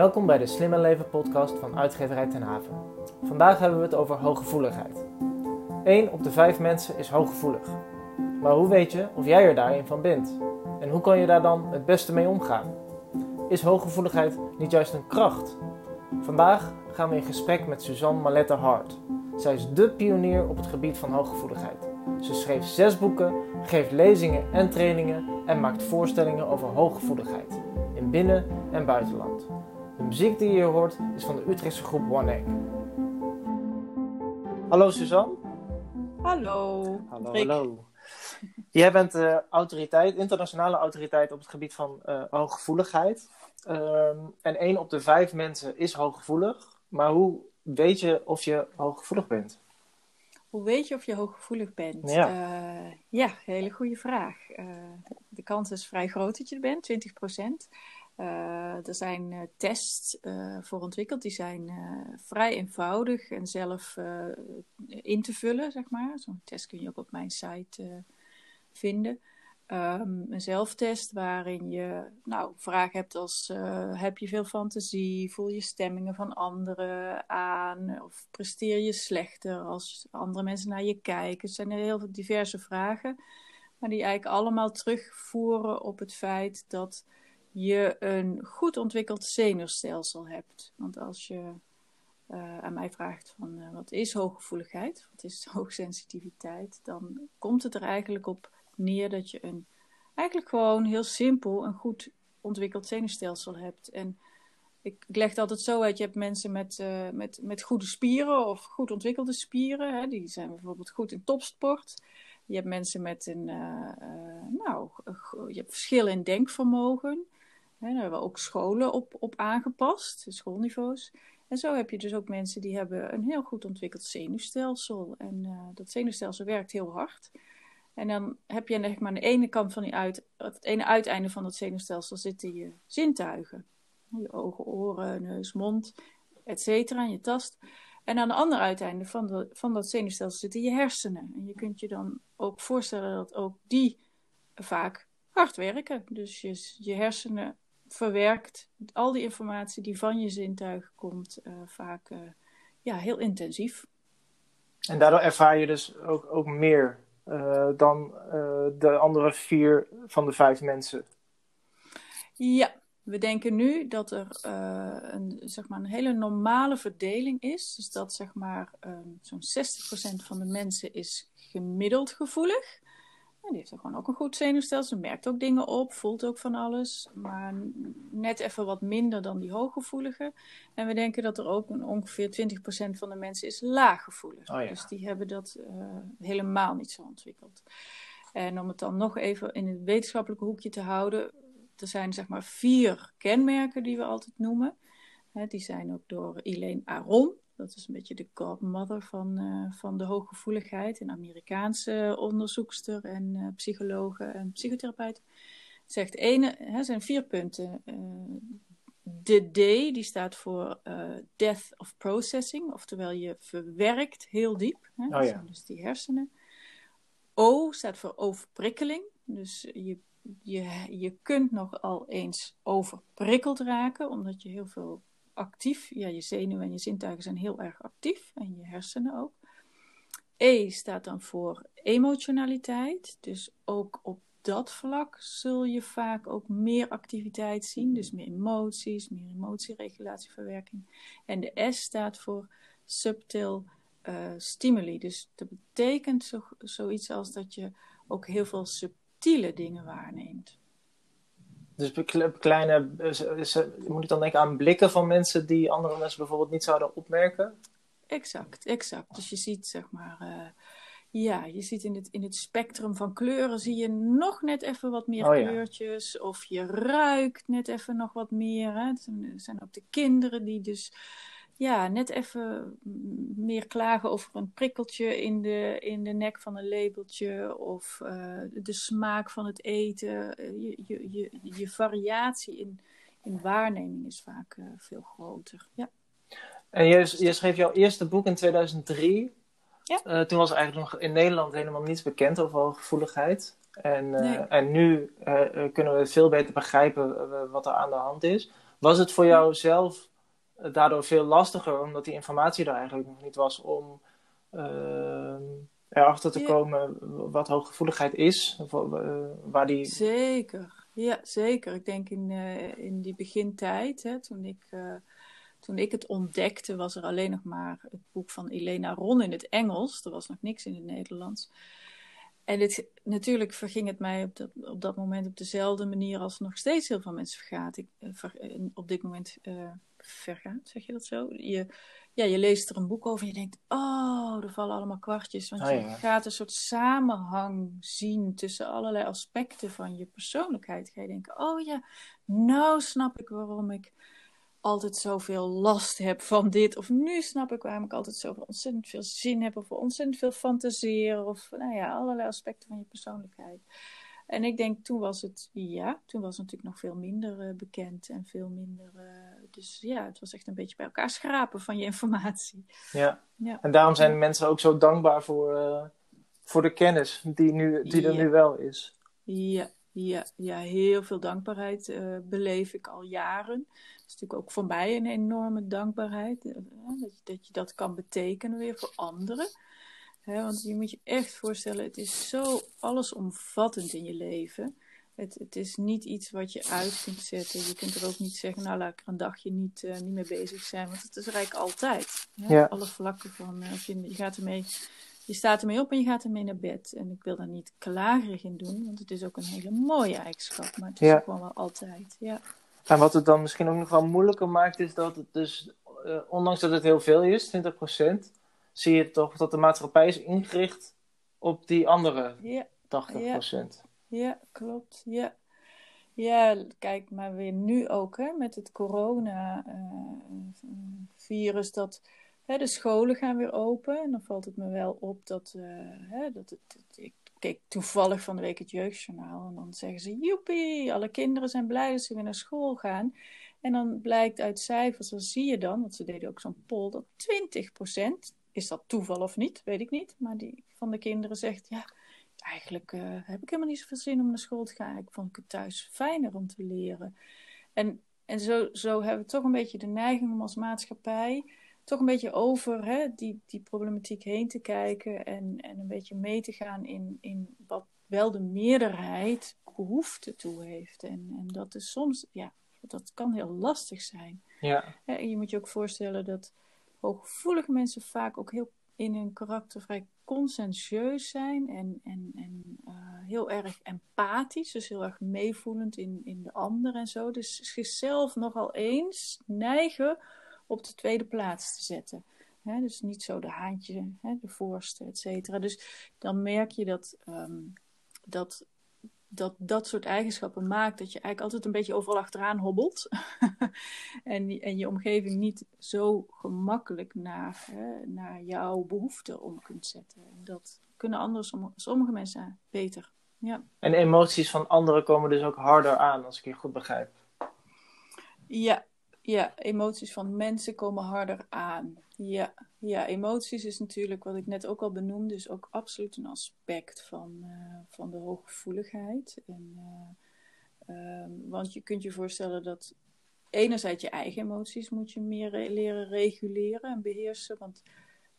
Welkom bij de Slimme Leven podcast van uitgeverij Ten Haven. Vandaag hebben we het over hooggevoeligheid. 1 op de 5 mensen is hooggevoelig. Maar hoe weet je of jij er daarin van bent? En hoe kan je daar dan het beste mee omgaan? Is hooggevoeligheid niet juist een kracht? Vandaag gaan we in gesprek met Suzanne Maletta Hart. Zij is dé pionier op het gebied van hooggevoeligheid. Ze schreef zes boeken, geeft lezingen en trainingen en maakt voorstellingen over hooggevoeligheid in binnen- en buitenland. De muziek die je hier hoort is van de Utrechtse groep One Egg. Hallo Suzanne. Hallo. Hallo, Rick. hallo. Jij bent eh, autoriteit, internationale autoriteit op het gebied van eh, hooggevoeligheid. Ehm, en één op de vijf mensen is hooggevoelig. Maar hoe weet je of je hooggevoelig bent? Hoe weet je of je hooggevoelig bent? Ja. Eh, ja, hele goede vraag. Eh, de kans is vrij groot dat je er bent, 20 er zijn eh, tests eh, voor ontwikkeld, die zijn vrij eenvoudig en zelf in te vullen, zeg maar. Zo'n test kun je ook op mijn site vinden. Ehm, een zelftest waarin je nou, vragen hebt als heb je veel fantasie, voel je stemmingen van anderen aan of presteer je slechter als andere mensen naar je kijken. Het zijn heel veel diverse vragen, maar die eigenlijk allemaal terugvoeren op het feit dat je een goed ontwikkeld zenuwstelsel hebt. Want als je eh, aan mij vraagt van eh, wat is hooggevoeligheid, wat is hoogsensitiviteit, dan komt het er eigenlijk op neer dat je een, eigenlijk gewoon heel simpel een goed ontwikkeld zenuwstelsel hebt. En ik, leg het altijd zo uit, je hebt mensen met, eh, met, met goede spieren of goed ontwikkelde spieren, hè, die zijn bijvoorbeeld goed in topsport. Je hebt mensen met een, nou, je hebt verschillen in denkvermogen. Daar hebben we ook scholen op, op aangepast, schoolniveaus. En zo heb je dus ook mensen die hebben een heel goed ontwikkeld zenuwstelsel. En eh, dat zenuwstelsel werkt heel hard. En dan heb je zeg maar, aan de ene kant van die uit, het ene uiteinde van dat zenuwstelsel zitten je zintuigen. Je ogen, oren, neus, mond, et cetera, je tast. En aan de andere uiteinde van, de, van dat zenuwstelsel zitten je hersenen. En je kunt je dan ook voorstellen dat ook die vaak hard werken. Dus je, je hersenen verwerkt al die informatie die van je zintuigen komt, eh, vaak eh, ja, heel intensief. En daardoor ervaar je dus ook, ook meer eh, dan de andere vier van de vijf mensen. Ja, we denken nu dat er een, zeg maar een hele normale verdeling is. Dus dat zeg maar ehm, zo'n 60% van de mensen is gemiddeld gevoelig. Die heeft er gewoon ook een goed zenuwstelsel, merkt ook dingen op, voelt ook van alles. Maar net even wat minder dan die hooggevoelige. En we denken dat er ook een, ongeveer 20% van de mensen is laaggevoelig. Oh ja. Dus die hebben dat eh, helemaal niet zo ontwikkeld. En om het dan nog even in het wetenschappelijke hoekje te houden. Er zijn zeg maar vier kenmerken die we altijd noemen. Hè, die zijn ook door Elaine Aron. Dat is een beetje de godmother van, eh, van de hooggevoeligheid. Een Amerikaanse onderzoekster en eh psychologe en psychotherapeut. Zegt ene, hè, zijn vier punten. Eh, de D, die staat voor death of processing. Oftewel je verwerkt heel diep. Hè, dat ja. zijn dus die hersenen. O staat voor overprikkeling. Dus je, je, je kunt nogal eens overprikkeld raken, omdat je heel veel actief, ja, je zenuwen en je zintuigen zijn heel erg actief en je hersenen ook. E staat dan voor emotionaliteit, dus ook op dat vlak zul je vaak ook meer activiteit zien, dus meer emoties, meer emotieregulatieverwerking. En de S staat voor subtil eh, stimuli, dus dat betekent zo, zoiets als dat je ook heel veel subtiele dingen waarneemt. Dus kleine, is- moet ik dan denken aan blikken van mensen die andere mensen bijvoorbeeld niet zouden opmerken? Exact, exact. Dus je ziet zeg maar, eh, ja, je ziet in het, in het spectrum van kleuren zie je nog net even wat meer Oh ja. kleurtjes. Of je ruikt net even nog wat meer. Hè. Het zijn- Er zijn ook de kinderen die dus ja, net even meer klagen over een prikkeltje in de, in de nek van een labeltje. Of eh, de smaak van het eten. Eh, je, je, je, je variatie in, in waarneming is vaak eh, veel groter. Ja. En je, je schreef jouw eerste boek in 2003. Ja. Toen was eigenlijk nog in Nederland helemaal niets bekend over hooggevoeligheid. En, Nee. en nu kunnen we veel beter begrijpen wat er aan de hand is. Was het voor jou zelf daardoor veel lastiger, omdat die informatie er eigenlijk nog niet was, om uh, erachter te komen wat hooggevoeligheid is? Of, waar die... Zeker, ja, zeker. Ik denk in, in die begintijd, hè, toen ik toen ik het ontdekte, was er alleen nog maar het boek van Elena Ron in het Engels. Er was nog niks in het Nederlands. En het, natuurlijk verging het mij op dat, op dat moment op dezelfde manier als nog steeds heel veel mensen vergaat. Ik, eh, eh, op dit moment uh, vergaat, zeg je dat zo? Je, ja, je leest er een boek over en je denkt, oh, er vallen allemaal kwartjes. Want je ah, gaat een soort samenhang zien tussen allerlei aspecten van je persoonlijkheid. Ga je denken, oh ja, nou snap ik waarom ik altijd zoveel last heb van dit. Of nu snap ik waarom ik altijd zoveel ontzettend veel zin heb. Of ontzettend veel fantaseren. Of nou ja, allerlei aspecten van je persoonlijkheid. En ik denk, toen was het, ja, toen was het natuurlijk nog veel minder uh, bekend en veel minder. Uh, dus ja, het was echt een beetje bij elkaar schrapen van je informatie. Ja, ja. en daarom zijn mensen ook zo dankbaar voor, uh, voor de kennis die, nu, die er nu wel is. Ja, ja, ja, heel veel dankbaarheid beleef ik al jaren is natuurlijk ook voor mij een enorme dankbaarheid. Eh, dat, je, dat je dat kan betekenen weer voor anderen. want je moet je echt voorstellen, het is zo allesomvattend in je leven. Het, het, is niet iets wat je uit kunt zetten. Je kunt er ook niet zeggen, nou laat ik er een dagje niet, uh, niet mee bezig zijn. Want het is rijk altijd. Ja? Alle vlakken van, je, je, gaat ermee, je staat ermee op en je gaat ermee naar bed. En ik wil daar niet klagerig in doen, want het is ook een hele mooie eigenschap. Maar het is gewoon wel altijd, ja. En wat het dan misschien ook nog wel moeilijker maakt, is dat het dus, uh, ondanks dat het heel veel is, 20%, zie je toch dat de maatschappij is ingericht op die andere ja. 80%. Ja, klopt. Ja. ja, kijk, maar weer nu ook hè, met het coronavirus, uh, dat de scholen gaan weer open. En dan valt het me wel op dat, hè, dat ik keek toevallig van de week het jeugdjournaal. En dan zeggen ze, joepie, alle kinderen zijn blij dat ze weer naar school gaan. En dan blijkt uit cijfers, dan zie je dan, want ze deden ook zo'n poll, dat 20%, is dat toeval of niet, weet ik niet. Maar die van de kinderen zegt, ja, eigenlijk uh, heb ik helemaal niet zoveel zin om naar school te gaan. Ik vond het thuis fijner om te leren. En, en zo, zo hebben we toch een beetje de neiging om als maatschappij toch een beetje over hè, die, die problematiek heen te kijken en, en een beetje mee te gaan in, in wat wel de meerderheid behoefte toe heeft. En, en dat is soms, ja, dat kan heel lastig zijn. Ja. En je moet je ook voorstellen dat hooggevoelige mensen vaak ook heel in hun karakter vrij conscientieus zijn en, en, en uh, heel erg empathisch, dus heel erg meevoelend in, in de ander en zo. Dus zichzelf nogal eens neigen op de tweede plaats te zetten. dus niet zo de haantje, de voorste, et cetera. Dus dan merk je dat, um, dat, dat dat soort eigenschappen maakt dat je eigenlijk altijd een beetje overal achteraan hobbelt. en, en je omgeving niet zo gemakkelijk naar, naar jouw behoeften om kunt zetten. En dat kunnen anders, sommige mensen beter. Ja. En emoties van anderen komen dus ook harder aan, als ik je goed begrijp. Ja, ja, emoties van mensen komen harder aan. Ja, ja, emoties is natuurlijk, wat ik net ook al benoemde, is ook absoluut een aspect van, uh, van de hooggevoeligheid. En, uh, um, want je kunt je voorstellen dat enerzijds je eigen emoties moet je meer leren reguleren en beheersen. Want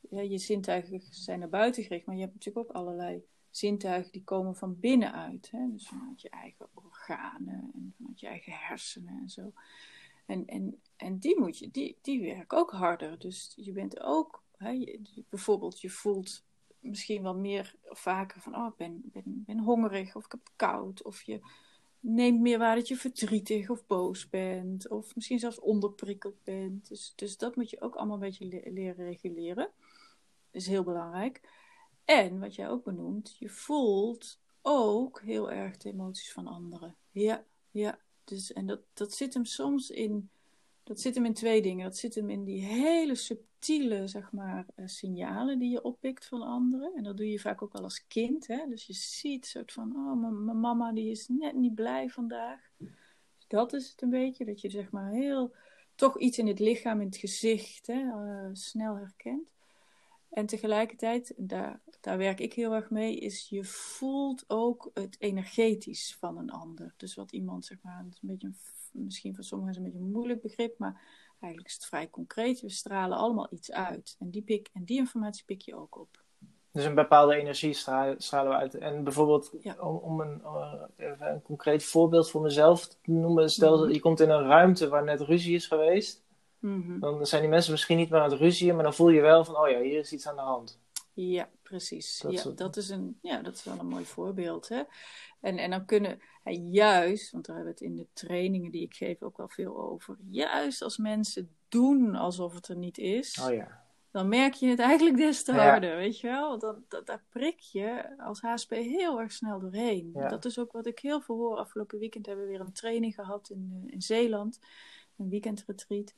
ja, je zintuigen zijn naar buiten gericht, maar je hebt natuurlijk ook allerlei zintuigen die komen van binnenuit. Hè? Dus vanuit je eigen organen en vanuit je eigen hersenen en zo. En, en, en die, moet je, die, die werken ook harder. Dus je bent ook, hè, je, bijvoorbeeld, je voelt misschien wel meer vaker van, oh, ik ben, ben, ben hongerig of ik heb koud. Of je neemt meer waar dat je verdrietig of boos bent. Of misschien zelfs onderprikkeld bent. Dus, dus dat moet je ook allemaal een beetje leren reguleren. Dat is heel belangrijk. En wat jij ook benoemt, je voelt ook heel erg de emoties van anderen. Ja, ja. Dus, en dat, dat zit hem soms in, dat zit hem in twee dingen. Dat zit hem in die hele subtiele, zeg maar, uh, signalen die je oppikt van anderen. En dat doe je vaak ook wel als kind. Hè? Dus je ziet soort van, oh, mijn mama die is net niet blij vandaag. Dat is het een beetje, dat je zeg maar heel, toch iets in het lichaam, in het gezicht, hè, uh, snel herkent. En tegelijkertijd, daar, daar werk ik heel erg mee, is je voelt ook het energetisch van een ander. Dus wat iemand, zeg maar, een beetje, misschien voor sommigen is een beetje een moeilijk begrip, maar eigenlijk is het vrij concreet. We stralen allemaal iets uit. En die, pik, en die informatie pik je ook op. Dus een bepaalde energie stralen we uit. En bijvoorbeeld, om, om een, uh, even een concreet voorbeeld voor mezelf te noemen. Stel, mm je komt in een ruimte waar net ruzie is geweest. Mhm. Dan zijn die mensen misschien niet meer aan het ruzien, maar dan voel je wel van, oh ja, hier is iets aan de hand. Ja, precies. Dat, ja, dat, is een, ja, dat is wel een mooi voorbeeld. Hè? En, en dan kunnen, juist, want daar hebben we het in de trainingen die ik geef ook wel veel over. Juist als mensen doen alsof het er niet is. Oh ja dan merk je het eigenlijk des te harder, weet je wel? Dat, dat, daar prik je als HSP heel erg snel doorheen. Dat is ook wat ik heel veel hoor. Afgelopen weekend hebben we weer een training gehad in, eh, in Zeeland. Een weekendretreat.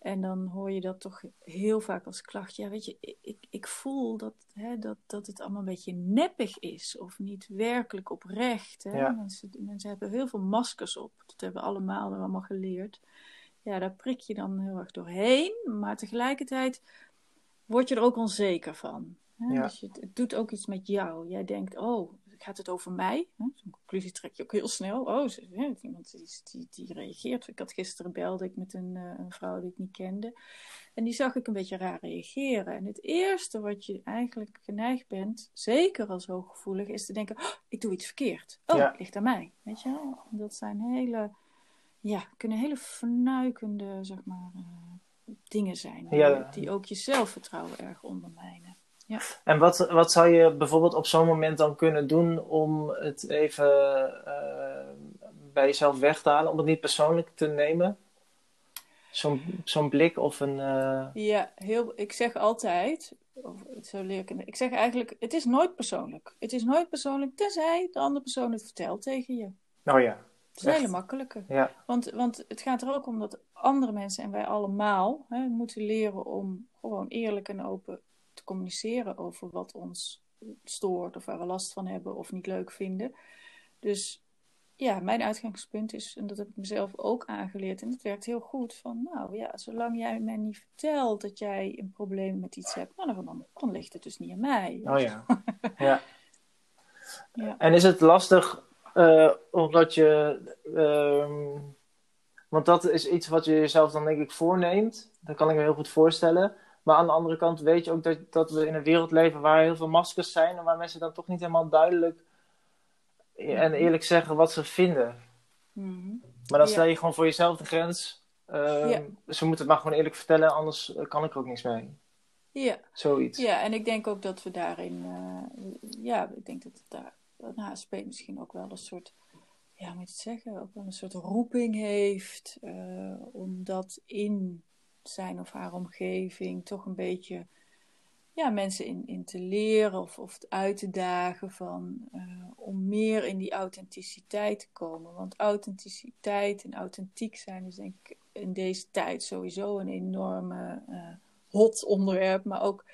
En dan hoor je dat toch heel vaak als klacht. Ja, weet je, ik, ik voel dat, hè, dat, dat het allemaal een beetje neppig is. Of niet werkelijk oprecht. Hè? Mensen, mensen hebben heel veel maskers op. Dat hebben we allemaal allemaal geleerd. Ja, daar prik je dan heel erg doorheen. Maar tegelijkertijd word je er ook onzeker van. Hè? Dus het, het, doet ook iets met jou. Jij denkt, oh, gaat het over mij? Zo'n conclusie trek je ook heel snel. Oh, hè, iemand die, die, die, reageert. Ik had gisteren belde ik met een, uh, een, vrouw die ik niet kende. En die zag ik een beetje raar reageren. En het eerste wat je eigenlijk geneigd bent, zeker als hooggevoelig, is te denken, oh, ik doe iets verkeerd. Oh, het ligt aan mij. Weet je wel? Dat zijn hele, ja, kunnen hele vernuikende, zeg maar... Uh, dingen zijn. Die ook je zelfvertrouwen erg ondermijnen. Ja. En wat, wat zou je bijvoorbeeld op zo'n moment dan kunnen doen om het even uh, bij jezelf weg te halen, om het niet persoonlijk te nemen? Zo'n zo'n blik of een. Uh... Ja, heel, ik zeg altijd, of, zo leer ik, ik zeg eigenlijk, het is nooit persoonlijk. Het is nooit persoonlijk, tenzij de andere persoon het vertelt tegen je. Oh ja. Het is een hele makkelijke. Ja. Want, want het gaat er ook om dat andere mensen en wij allemaal hè, moeten leren om gewoon eerlijk en open communiceren over wat ons stoort of waar we last van hebben of niet leuk vinden. Dus ja, mijn uitgangspunt is, en dat heb ik mezelf ook aangeleerd, en het werkt heel goed, van nou ja, zolang jij mij niet vertelt dat jij een probleem met iets hebt, nou, dan, dan ligt het dus niet aan mij. Oh ja. ja. ja. En is het lastig uh, omdat je. Uh, want dat is iets wat je jezelf dan denk ik voorneemt. Dat kan ik me heel goed voorstellen. Maar aan de andere kant weet je ook dat, dat we in een wereld leven waar heel veel maskers zijn. En waar mensen dan toch niet helemaal duidelijk en eerlijk zeggen wat ze vinden. Mm Maar dan stel je gewoon voor jezelf de grens. Uh, Ze moeten het maar gewoon eerlijk vertellen, anders kan ik er ook niks mee. Ja. Zoiets. Ja, en ik denk ook dat we daarin, uh, ja, ik denk dat het daar een HSP misschien ook wel een soort, ja, moet je het zeggen, ook wel een soort roeping heeft, uh, om dat in zijn of haar omgeving toch een beetje ja, mensen in, in te leren of, of uit te dagen van, uh, om meer in die authenticiteit te komen. Want authenticiteit en authentiek zijn is denk ik in deze tijd sowieso een enorme uh, hot onderwerp, maar ook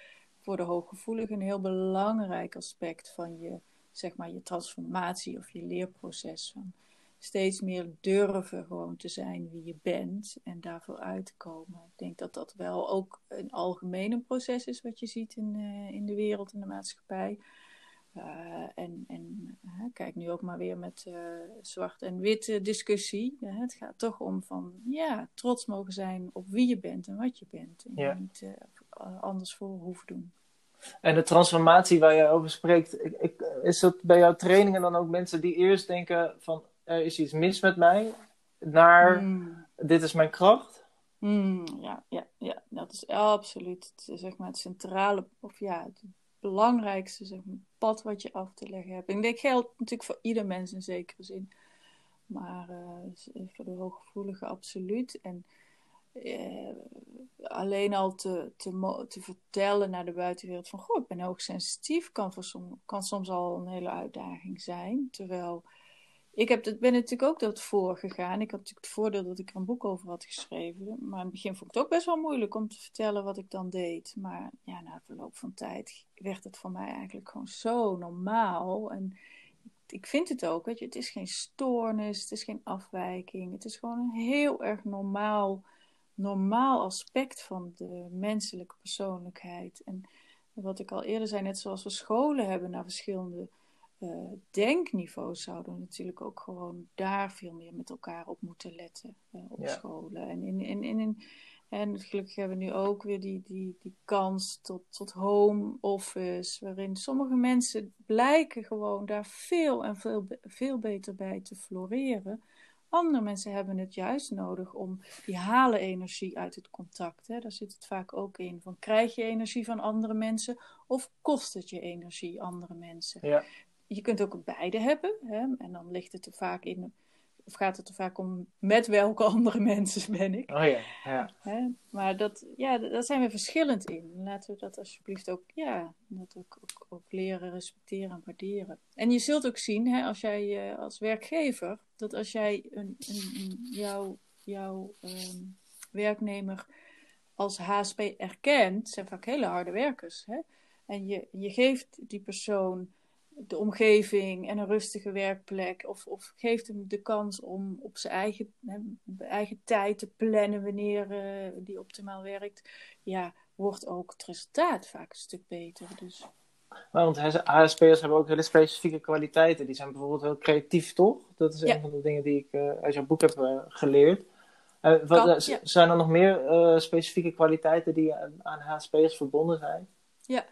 voor de hooggevoeligen een heel belangrijk aspect van je zeg maar, je transformatie of je leerproces. Van steeds meer durven gewoon te zijn wie je bent en daarvoor uit te komen. Ik denk dat dat wel ook een algemeen proces is wat je ziet in, uh, in de wereld, in de maatschappij. Uh, en en uh, kijk nu ook maar weer met zwart en wit discussie. het gaat toch om van ja, trots mogen zijn op wie je bent en wat je bent. En ja. je niet anders voor hoeven doen. En de transformatie waar je over spreekt, ik, ik, is dat bij jouw trainingen dan ook mensen die eerst denken van er is iets mis met mij, naar mm. dit is mijn kracht? Mm, ja, ja, ja, dat is absoluut zeg maar, het centrale, of ja, het belangrijkste zeg maar, pad wat je af te leggen hebt. ik denk geldt natuurlijk voor ieder mens in zekere zin, maar uh, voor de hooggevoelige absoluut. En uh, alleen al te, te, te, vertellen naar de buitenwereld van goh, ik ben hoogsensitief, kan, voor som, kan soms al een hele uitdaging zijn. Terwijl ik heb, ben natuurlijk ook dat voorgegaan. Ik had natuurlijk het voordeel dat ik er een boek over had geschreven. Maar in het begin vond ik het ook best wel moeilijk om te vertellen wat ik dan deed. Maar ja, na verloop van tijd werd het voor mij eigenlijk gewoon zo normaal. En ik vind het ook, weet je, het is geen stoornis, het is geen afwijking. Het is gewoon een heel erg normaal normaal aspect van de menselijke persoonlijkheid. En wat ik al eerder zei, net zoals we scholen hebben naar verschillende uh, denkniveaus, zouden we natuurlijk ook gewoon daar veel meer met elkaar op moeten letten uh, op scholen. En, in, in, in, in, en gelukkig hebben we nu ook weer die, die, die kans tot, tot home office, waarin sommige mensen blijken gewoon daar veel en veel, veel beter bij te floreren. Andere mensen hebben het juist nodig om die halen energie uit het contact. Hè. Daar zit het vaak ook in. Van krijg je energie van andere mensen of kost het je energie andere mensen? Ja. Je kunt ook beide hebben. Hè. En dan ligt het er vaak in of gaat het er vaak om met welke andere mensen ben ik? Oh ja, ja. Hè? Maar dat, ja, daar zijn we verschillend in. Laten we dat alsjeblieft ook, ja, dat ook, ook, ook leren, respecteren en waarderen. En je zult ook zien, hè, als jij uh, als werkgever, dat als jij een, een, een jouw, jouw um, werknemer als HSP erkent, zijn vaak hele harde werkers. Hè? En je, je geeft die persoon de omgeving en een rustige werkplek. Of, of geeft hem de kans om op zijn eigen, eigen tijd te plannen wanneer uh, die optimaal werkt. Ja, wordt ook het resultaat vaak een stuk beter. Dus. want HSP'ers hebben ook hele specifieke kwaliteiten. Die zijn bijvoorbeeld heel creatief, toch? Dat is een van de dingen die ik uh, uit jouw boek heb uh, geleerd. Wat, kan, ja. Zijn er nog meer specifieke kwaliteiten die aan, aan HSP'ers verbonden zijn? Ja,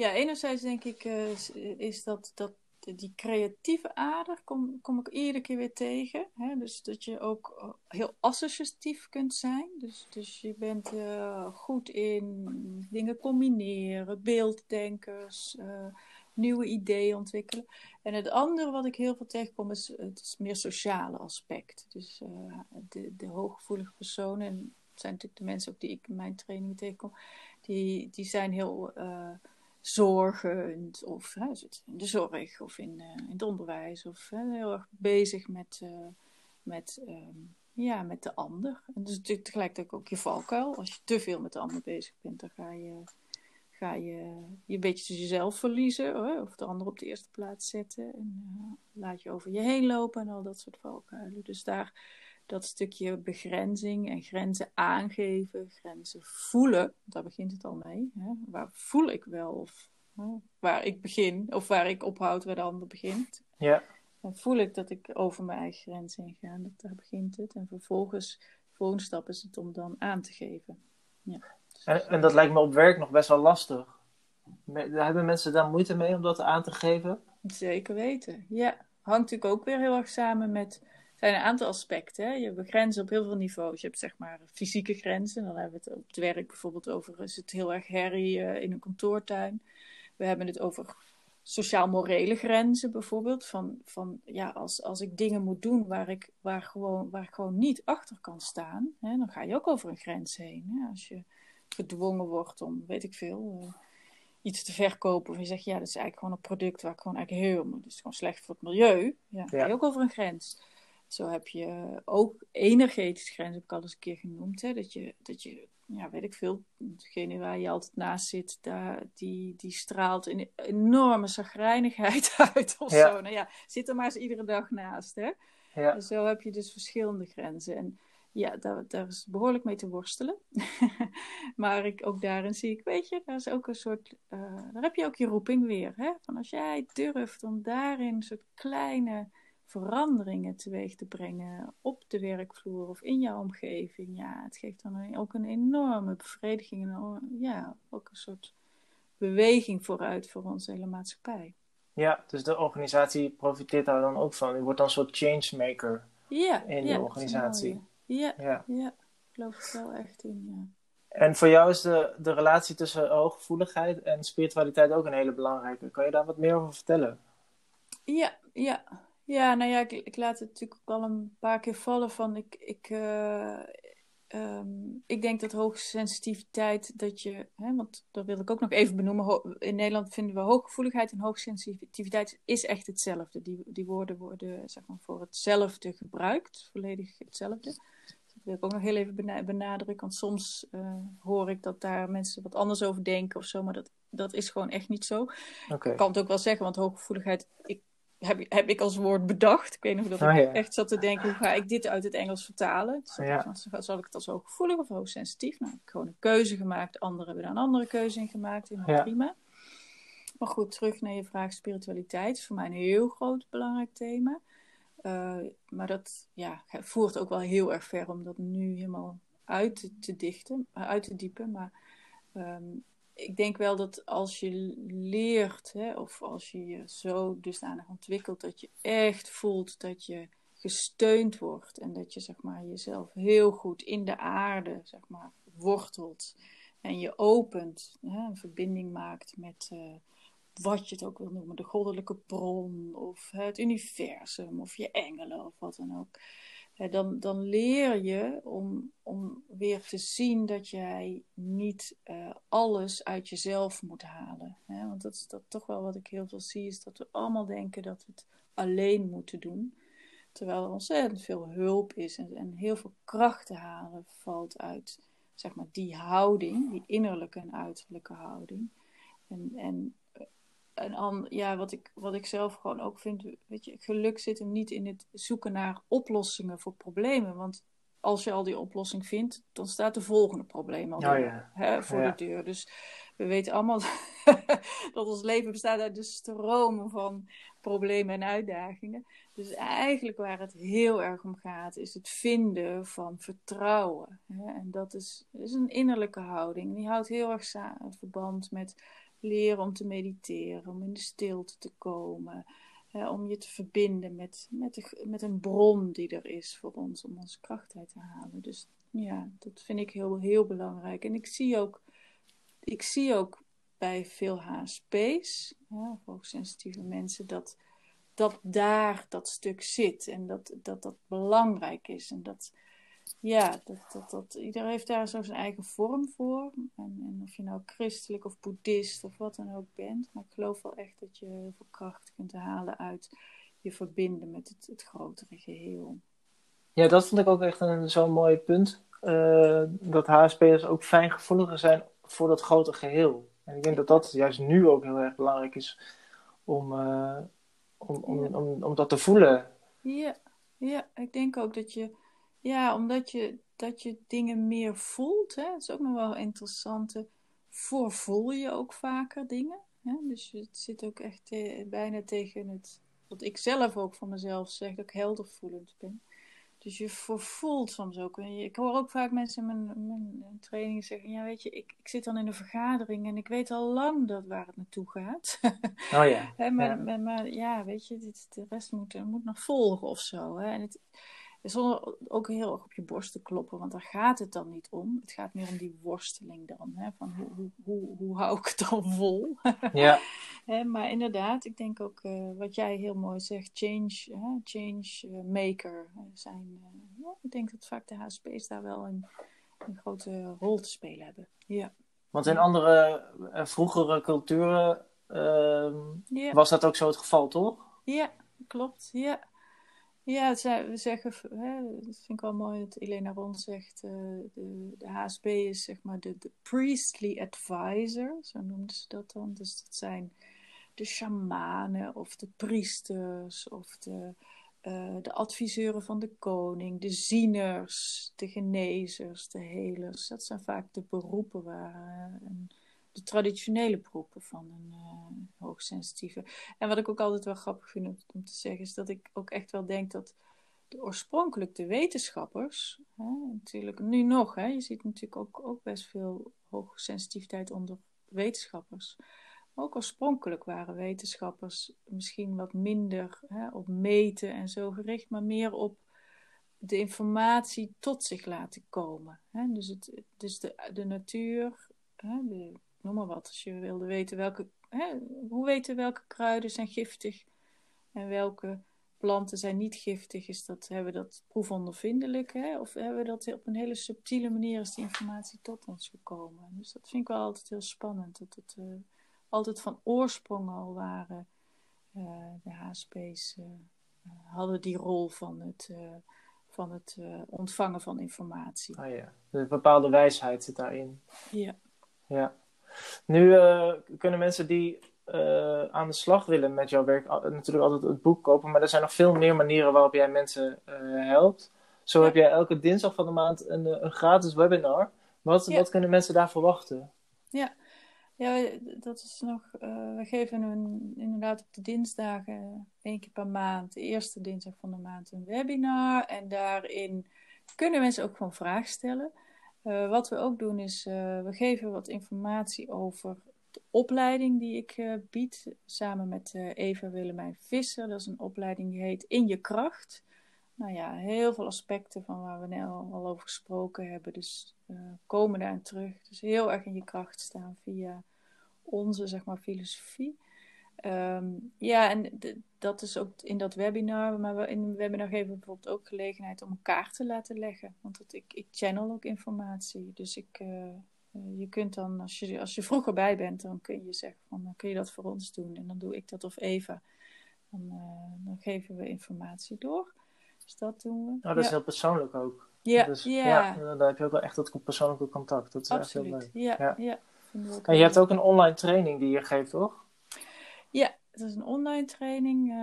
ja, enerzijds denk ik uh, is dat, dat die creatieve ader kom, kom ik iedere keer weer tegen. Hè? Dus dat je ook eh, heel associatief kunt zijn. Dus, dus je bent uh, goed in dingen combineren, beelddenkers, nieuwe ideeën ontwikkelen. En het andere wat ik heel veel tegenkom is het meer sociale aspect. Dus de, de hooggevoelige personen, en het zijn natuurlijk de mensen ook die ik in mijn training tegenkom, die, die zijn heel zorgend of in de zorg of in, uh, in het onderwijs of heel erg bezig met, uh, met, um, ja, met de ander. En dus tegelijkertijd ook je valkuil. Als je te veel met de ander bezig bent, dan ga je ga je je een beetje jezelf verliezen of de ander op de eerste plaats zetten en uh, laat je over je heen lopen en al dat soort valkuilen. Dus daar dat stukje begrenzing en grenzen aangeven, grenzen voelen, daar begint het al mee. Hè? Waar voel ik wel of hè? waar ik begin of waar ik ophoud waar de ander begint. Ja. Dan voel ik dat ik over mijn eigen grenzen heen ga. Dat, daar begint het. En vervolgens, de volgende stap is het om dan aan te geven. Ja. En, en dat lijkt me op werk nog best wel lastig. Hebben mensen daar moeite mee om dat aan te geven? Zeker weten, ja. Hangt natuurlijk ook weer heel erg samen met zijn een aantal aspecten. Je hebt grenzen op heel veel niveaus. Je hebt zeg maar fysieke grenzen. Dan hebben we het op het werk bijvoorbeeld over, is het heel erg herrie uh, in een kantoortuin. We hebben het over sociaal-morele grenzen bijvoorbeeld. Van, van ja, als, als ik dingen moet doen waar ik, waar gewoon, waar ik gewoon niet achter kan staan, hè, dan ga je ook over een grens heen. Hè? Als je gedwongen wordt om, weet ik veel, uh, iets te verkopen. Of je zegt, ja, dat is eigenlijk gewoon een product waar ik gewoon eigenlijk heel, dat is gewoon slecht voor het milieu. Ja, ga je ook over een grens. Zo heb je ook energetische grens, heb ik al eens een keer genoemd. Hè? Dat, je, dat je, ja, weet ik veel, degene waar je altijd naast zit, daar, die, die straalt een enorme zagrijnigheid uit of ja. zo. Nou ja, zit er maar eens iedere dag naast. Hè? Ja. En zo heb je dus verschillende grenzen. En ja, daar, daar is behoorlijk mee te worstelen. maar ik, ook daarin zie ik, weet je, daar is ook een soort, uh, daar heb je ook je roeping weer. Hè? Van als jij durft om daarin een soort kleine veranderingen teweeg te brengen op de werkvloer of in jouw omgeving. Ja, het geeft dan ook een enorme bevrediging en ja, ook een soort beweging vooruit voor onze hele maatschappij. Ja, dus de organisatie profiteert daar dan ook van. Je wordt dan een soort changemaker ja, in ja, de organisatie. Ja, ja, ja. ik geloof er wel echt in, ja. En voor jou is de, de relatie tussen hooggevoeligheid en spiritualiteit ook een hele belangrijke. Kan je daar wat meer over vertellen? Ja, ja. Ja, nou ja, ik, ik laat het natuurlijk ook al een paar keer vallen van ik, ik, uh, um, ik denk dat hoge sensitiviteit, dat je, hè, want dat wil ik ook nog even benoemen, in Nederland vinden we hooggevoeligheid en hoogsensitiviteit is echt hetzelfde. Die, die woorden worden zeg maar, voor hetzelfde gebruikt, volledig hetzelfde. Dat wil ik ook nog heel even benadrukken, want soms uh, hoor ik dat daar mensen wat anders over denken of zo, maar dat, dat is gewoon echt niet zo. Okay. Ik kan het ook wel zeggen, want hooggevoeligheid, ik heb, heb ik als woord bedacht. Ik weet nog dat Oh, ik ja. echt zat te denken, hoe ga ik dit uit het Engels vertalen? Dus Ja. dan zal ik het als hooggevoelig of hoogsensitief? Nou, heb ik gewoon een keuze gemaakt. Anderen hebben daar een andere keuze in gemaakt. Helemaal Ja. prima. Maar goed, terug naar je vraag spiritualiteit. is voor mij een heel groot belangrijk thema. Eh, maar dat ja, voert ook wel heel erg ver om dat nu helemaal uit te, te dichten, uit te diepen. Maar ehm, ik denk wel dat als je leert, hè, of als je je zo dusdanig ontwikkelt, dat je echt voelt dat je gesteund wordt en dat je zeg maar, jezelf heel goed in de aarde zeg maar, wortelt en je opent, hè, een verbinding maakt met eh, wat je het ook wil noemen, de goddelijke bron of het universum of je engelen of wat dan ook. Dan, dan leer je om, om weer te zien dat jij niet eh, alles uit jezelf moet halen. Hè? Want dat is dat toch wel wat ik heel veel zie, is dat we allemaal denken dat we het alleen moeten doen. Terwijl er ontzettend veel hulp is en, en heel veel kracht te halen valt uit zeg maar, die houding, die innerlijke en uiterlijke houding. En, en, en an, ja, wat, ik, wat ik zelf gewoon ook vind, weet je, geluk zit hem niet in het zoeken naar oplossingen voor problemen. Want als je al die oplossing vindt, dan staat de volgende probleem al Oh, ja. hè, voor Ja. de deur. Dus we weten allemaal dat ons leven bestaat uit de stroom van problemen en uitdagingen. Dus eigenlijk waar het heel erg om gaat, is het vinden van vertrouwen. Hè? En dat is, is een innerlijke houding. Die houdt heel erg verband met leren om te mediteren, om in de stilte te komen. Om je te verbinden met, met, de, met een bron die er is voor ons, om onze kracht uit te halen. Dus ja, dat vind ik heel, heel belangrijk. En ik zie ook, ik zie ook bij veel HSP's, hoogsensitieve mensen, dat, dat daar dat stuk zit en dat dat, dat belangrijk is. En dat, ja, dat, dat, dat, ieder heeft daar zo zijn eigen vorm voor. En, en of je nou christelijk of boeddhist of wat dan ook bent. Maar ik geloof wel echt dat je heel veel kracht kunt halen uit je verbinden met het, het grotere geheel. Ja, dat vond ik ook echt een, zo'n mooi punt. eh, dat HSP'ers ook fijngevoeliger zijn voor dat grote geheel. En ik denk dat dat juist nu ook heel erg belangrijk is om, eh, om, om, Ja. om, om dat te voelen. Ja, ja, ik denk ook dat je, ja, omdat je, dat je dingen meer voelt, hè, dat is ook nog wel interessant. eh, Voorvoel je ook vaker dingen. Hè? Dus het zit ook echt eh, bijna tegen het, wat ik zelf ook van mezelf zeg, dat ik heldervoelend ben. Dus je vervoelt soms ook. En Ik hoor ook vaak mensen in mijn, mijn training zeggen: Ja, weet je, ik, ik zit dan in een vergadering en ik weet al lang dat waar het naartoe gaat. Oh ja. Maar, Ja. maar, maar ja, weet je, dit, de rest moet, moet nog volgen of zo. Hè? En het, zonder ook heel erg op je borst te kloppen, want daar gaat het dan niet om. Het gaat meer om die worsteling dan. Hè? Van hoe, hoe, hoe, hoe hou ik het dan vol? Ja, maar inderdaad, ik denk ook eh, wat jij heel mooi zegt, change, hè, change eh, maker zijn. eh, ja, ik denk dat vaak de HSP's daar wel een, een grote rol te spelen hebben. Ja, want in andere vroegere culturen ehm, was dat ook zo het geval, toch? Ja, klopt. Ja, ja we zeggen, hè, dat vind ik wel mooi dat Elena Ron zegt, eh, de, de HSP is zeg maar de, priestly advisor, zo noemden ze dat dan. Dus dat zijn de shamanen of de priesters of de, eh, de adviseuren van de koning, de zieners, de genezers, de helers. Dat zijn vaak de beroepen waar eh, de traditionele beroepen van een uh, hoogsensitieve. En wat ik ook altijd wel grappig vind om, te zeggen, is dat ik ook echt wel denk dat de oorspronkelijk de wetenschappers, hè, natuurlijk nu nog, hè, je ziet natuurlijk ook, ook best veel hoogsensitiviteit onder wetenschappers. Ook oorspronkelijk waren wetenschappers misschien wat minder hè, op meten en zo gericht, maar meer op de informatie tot zich laten komen. Hè? Dus, het, dus de, de natuur, hè, de, noem maar wat, als je wilde weten welke, hè, hoe weten welke kruiden zijn giftig en welke planten zijn niet giftig, is dat, hebben we dat proefondervindelijk, hè? of hebben we dat op een hele subtiele manier is die informatie tot ons gekomen. Dus dat vind ik wel altijd heel spannend, dat het uh, altijd van oorsprong al waren, uh, de HSP's uh, hadden die rol van het, van het ontvangen van informatie. Oh ja, een bepaalde wijsheid zit daarin. Ja. Ja. Nu uh, kunnen mensen die eh, aan de slag willen met jouw werk, natuurlijk altijd het boek kopen, maar er zijn nog veel meer manieren waarop jij mensen eh, helpt. Zo heb jij elke dinsdag van de maand een, eh, een gratis webinar. Wat, Ja. wat kunnen mensen daar verwachten? Ja, dat is nog. eh, we geven een, inderdaad op de dinsdagen één keer per maand, de eerste dinsdag van de maand, een webinar. En daarin kunnen mensen ook gewoon vragen stellen. Eh, wat we ook doen is, eh, we geven wat informatie over de opleiding die ik eh, bied, samen met Eva Willemijn Visser. Dat is een opleiding die heet In je kracht. Nou ja, heel veel aspecten van waar we net al, over gesproken hebben. Dus komen daar aan terug. Dus heel erg in je kracht staan via onze, zeg maar, filosofie. Ehm, ja, en dat is ook in dat webinar. Maar we, in een webinar geven we bijvoorbeeld ook gelegenheid om elkaar te laten leggen. Want dat, ik, ik channel ook informatie. Dus ik, eh, eh, je kunt dan, als je, als je vroeger bij bent, dan kun je zeggen van, dan kun je dat voor ons doen. En dan doe ik dat of Eva. Dan, eh, dan geven we informatie door. Dus dat doen we. Oh, dat is heel persoonlijk ook. Ja, Dus, ja, dan heb je ook wel echt dat persoonlijke contact. Dat is echt heel absoluut. leuk. Ja, Ja. En je hebt ook een online training die je geeft, toch? Het is een online training. eh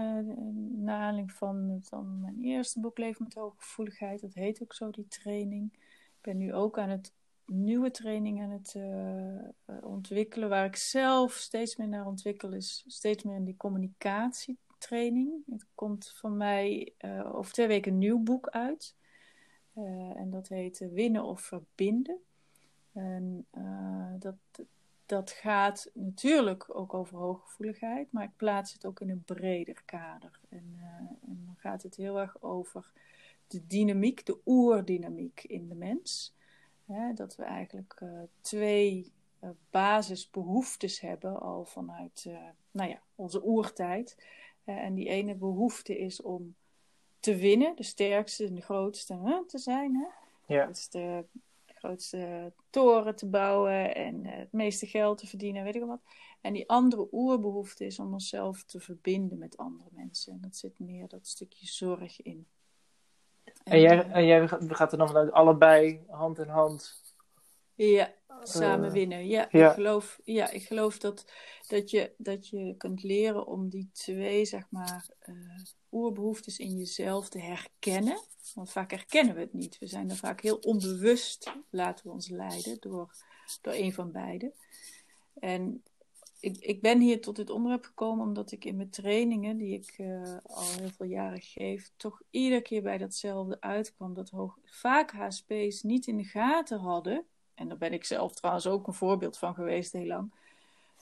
naar aanleiding van, van mijn eerste boek Leven met Hoge Gevoeligheid. Dat heet ook zo, die training. Ik ben nu ook aan het nieuwe training aan het eh, eh, ontwikkelen. Waar ik zelf steeds meer naar ontwikkel is steeds meer in die communicatietraining. Het komt van mij over twee weken een nieuw boek uit. En dat heet Winnen of Verbinden. En dat, dat gaat natuurlijk ook over hooggevoeligheid, maar ik plaats het ook in een breder kader. En, eh, en dan gaat het heel erg over de dynamiek, de oerdynamiek in de mens. Hè, dat we eigenlijk eh, twee eh, basisbehoeftes hebben al vanuit nou ja, onze oertijd. En die ene behoefte is om te winnen, de sterkste en de grootste hè, te zijn. Hè? Ja. Dat is de grootste toren te bouwen en eh, het meeste geld te verdienen, weet ik wat. En die andere oerbehoefte is om onszelf te verbinden met andere mensen. En dat zit meer dat stukje zorg in. En jij, eh, en jij gaat er dan vanuit allebei hand in hand. Ja, samen Eh, winnen. Ja, ja. Ik, geloof, ja ik geloof dat, dat, je, dat je kunt leren om die twee, zeg maar, eh, oerbehoeftes in jezelf te herkennen. Want vaak herkennen we het niet. We zijn er vaak heel onbewust, laten we ons leiden door, door een van beide. En ik, ik ben hier tot dit onderwerp gekomen omdat ik in mijn trainingen, die ik eh, al heel veel jaren geef, toch iedere keer bij datzelfde uitkwam. Dat hoog, vaak HSP's niet in de gaten hadden en daar ben ik zelf trouwens ook een voorbeeld van geweest heel lang,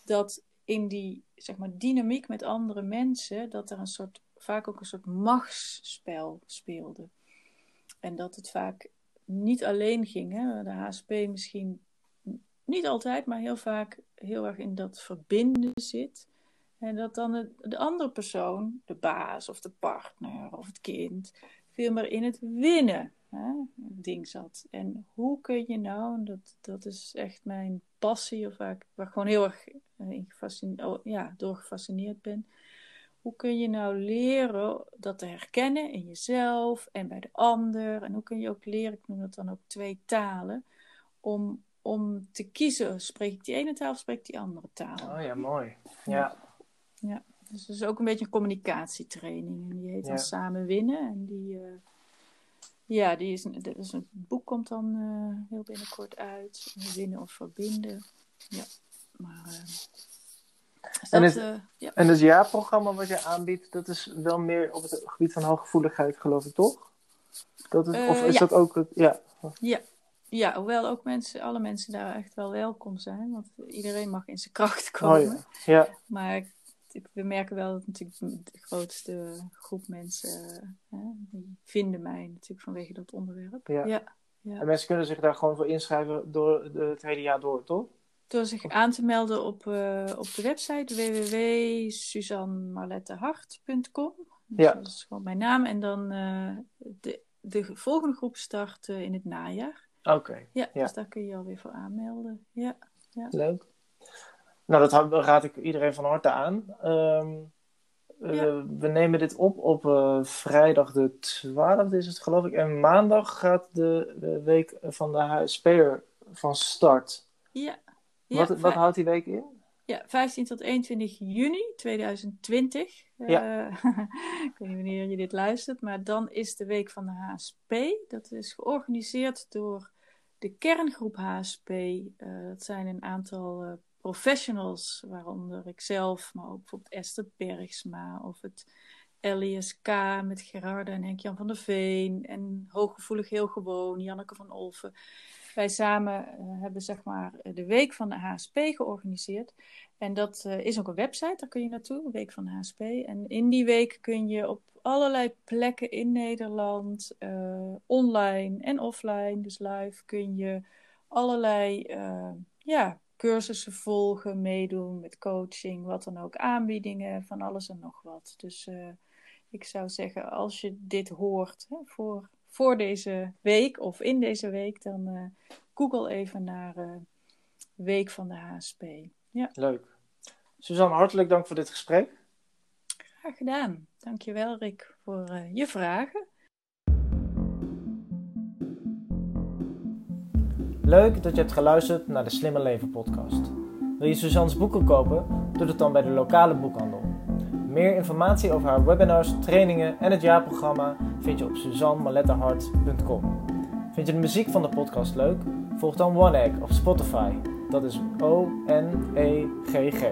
dat in die zeg maar, dynamiek met andere mensen, dat er een soort, vaak ook een soort machtsspel speelde. En dat het vaak niet alleen ging, hè? de HSP misschien niet altijd, maar heel vaak heel erg in dat verbinden zit. En dat dan de, de andere persoon, de baas of de partner of het kind, veel meer in het winnen hè, ding zat. En hoe kun je nou, dat, dat is echt mijn passie, of waar ik, waar ik gewoon heel erg eh, in gefascine- oh, ja, door gefascineerd ben. Hoe kun je nou leren dat te herkennen in jezelf en bij de ander? En hoe kun je ook leren, ik noem dat dan ook twee talen, om, om te kiezen, spreek ik die ene taal of spreek ik die andere taal? Oh ja, mooi. Ja, Dus dat is ook een beetje een communicatietraining. En die heet dan Ja. Samen Winnen. En die, eh, ja, die is, een- dat is een boek komt dan eh, heel binnenkort uit. Winnen of verbinden. Ja, maar... dus En dat, het- ja. en het jaarprogramma wat je aanbiedt, dat is wel meer op het gebied van hooggevoeligheid, geloof ik, toch? Dat is, of is ja. dat ook het, ja. ja, hoewel ook mensen, alle mensen daar echt wel welkom zijn. Want iedereen mag in zijn kracht komen. Oh ja. Ja, Maar we merken wel dat natuurlijk de grootste groep mensen, hè, die vinden mij natuurlijk vanwege dat onderwerp. Ja. ja. en mensen kunnen zich daar gewoon voor inschrijven door het hele jaar door, toch? Door zich aan te melden op, eh, op de website www.suzannemarlettehart.com. Dus Ja. Dat is gewoon mijn naam. En dan eh, de, de volgende groep start eh, in het najaar. Oké, Ja, Ja. dus daar kun je je alweer voor aanmelden. Ja. leuk. Nou, dat raad ik iedereen van harte aan. Ehm, eh, Ja. We nemen dit op op eh, vrijdag de 12e is het geloof ik. En maandag gaat de, de week van de HSP'er van start. Ja. Ja, wat, wat houdt die week in? Ja, 15 tot 21 juni 2020. Ja. Uh, ik weet niet wanneer je dit luistert, maar dan is de Week van de HSP. Dat is georganiseerd door de kerngroep HSP. Uh, dat zijn een aantal professionals, waaronder ikzelf, maar ook bijvoorbeeld Esther Bergsma of het LISK met Gerarde en Henk-Jan van der Veen en Hooggevoelig Heel Gewoon, Janneke van Olven. Wij samen uh, hebben zeg maar de Week van de HSP georganiseerd. En dat uh, is ook een website, daar kun je naartoe, Week van de HSP. En in die week kun je op allerlei plekken in Nederland, uh, online en offline, dus live, kun je allerlei ja, cursussen volgen, meedoen met coaching, wat dan ook, aanbiedingen, van alles en nog wat. Dus ik zou zeggen, als je dit hoort hè, voor, voor deze week of in deze week, dan uh, google even naar uh, Week van de HSP. Ja. Leuk. Suzanne, hartelijk dank voor dit gesprek. Graag gedaan. Dankjewel Rick voor je vragen. Leuk dat je hebt geluisterd naar de Slimme Leven podcast. Wil je Suzanne's boeken kopen? Doe het dan bij de lokale boekhandel. Meer informatie over haar webinars, trainingen en het jaarprogramma vind je op suzannemallettenhart.com. Vind je de muziek van de podcast leuk? Volg dan One Egg op Spotify. Dat is O-N-E-G-G.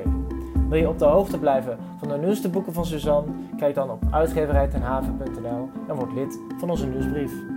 Wil je op de hoogte blijven van de nieuwste boeken van Suzanne? Kijk dan op uitgeverijtenhaven.nl en word lid van onze nieuwsbrief.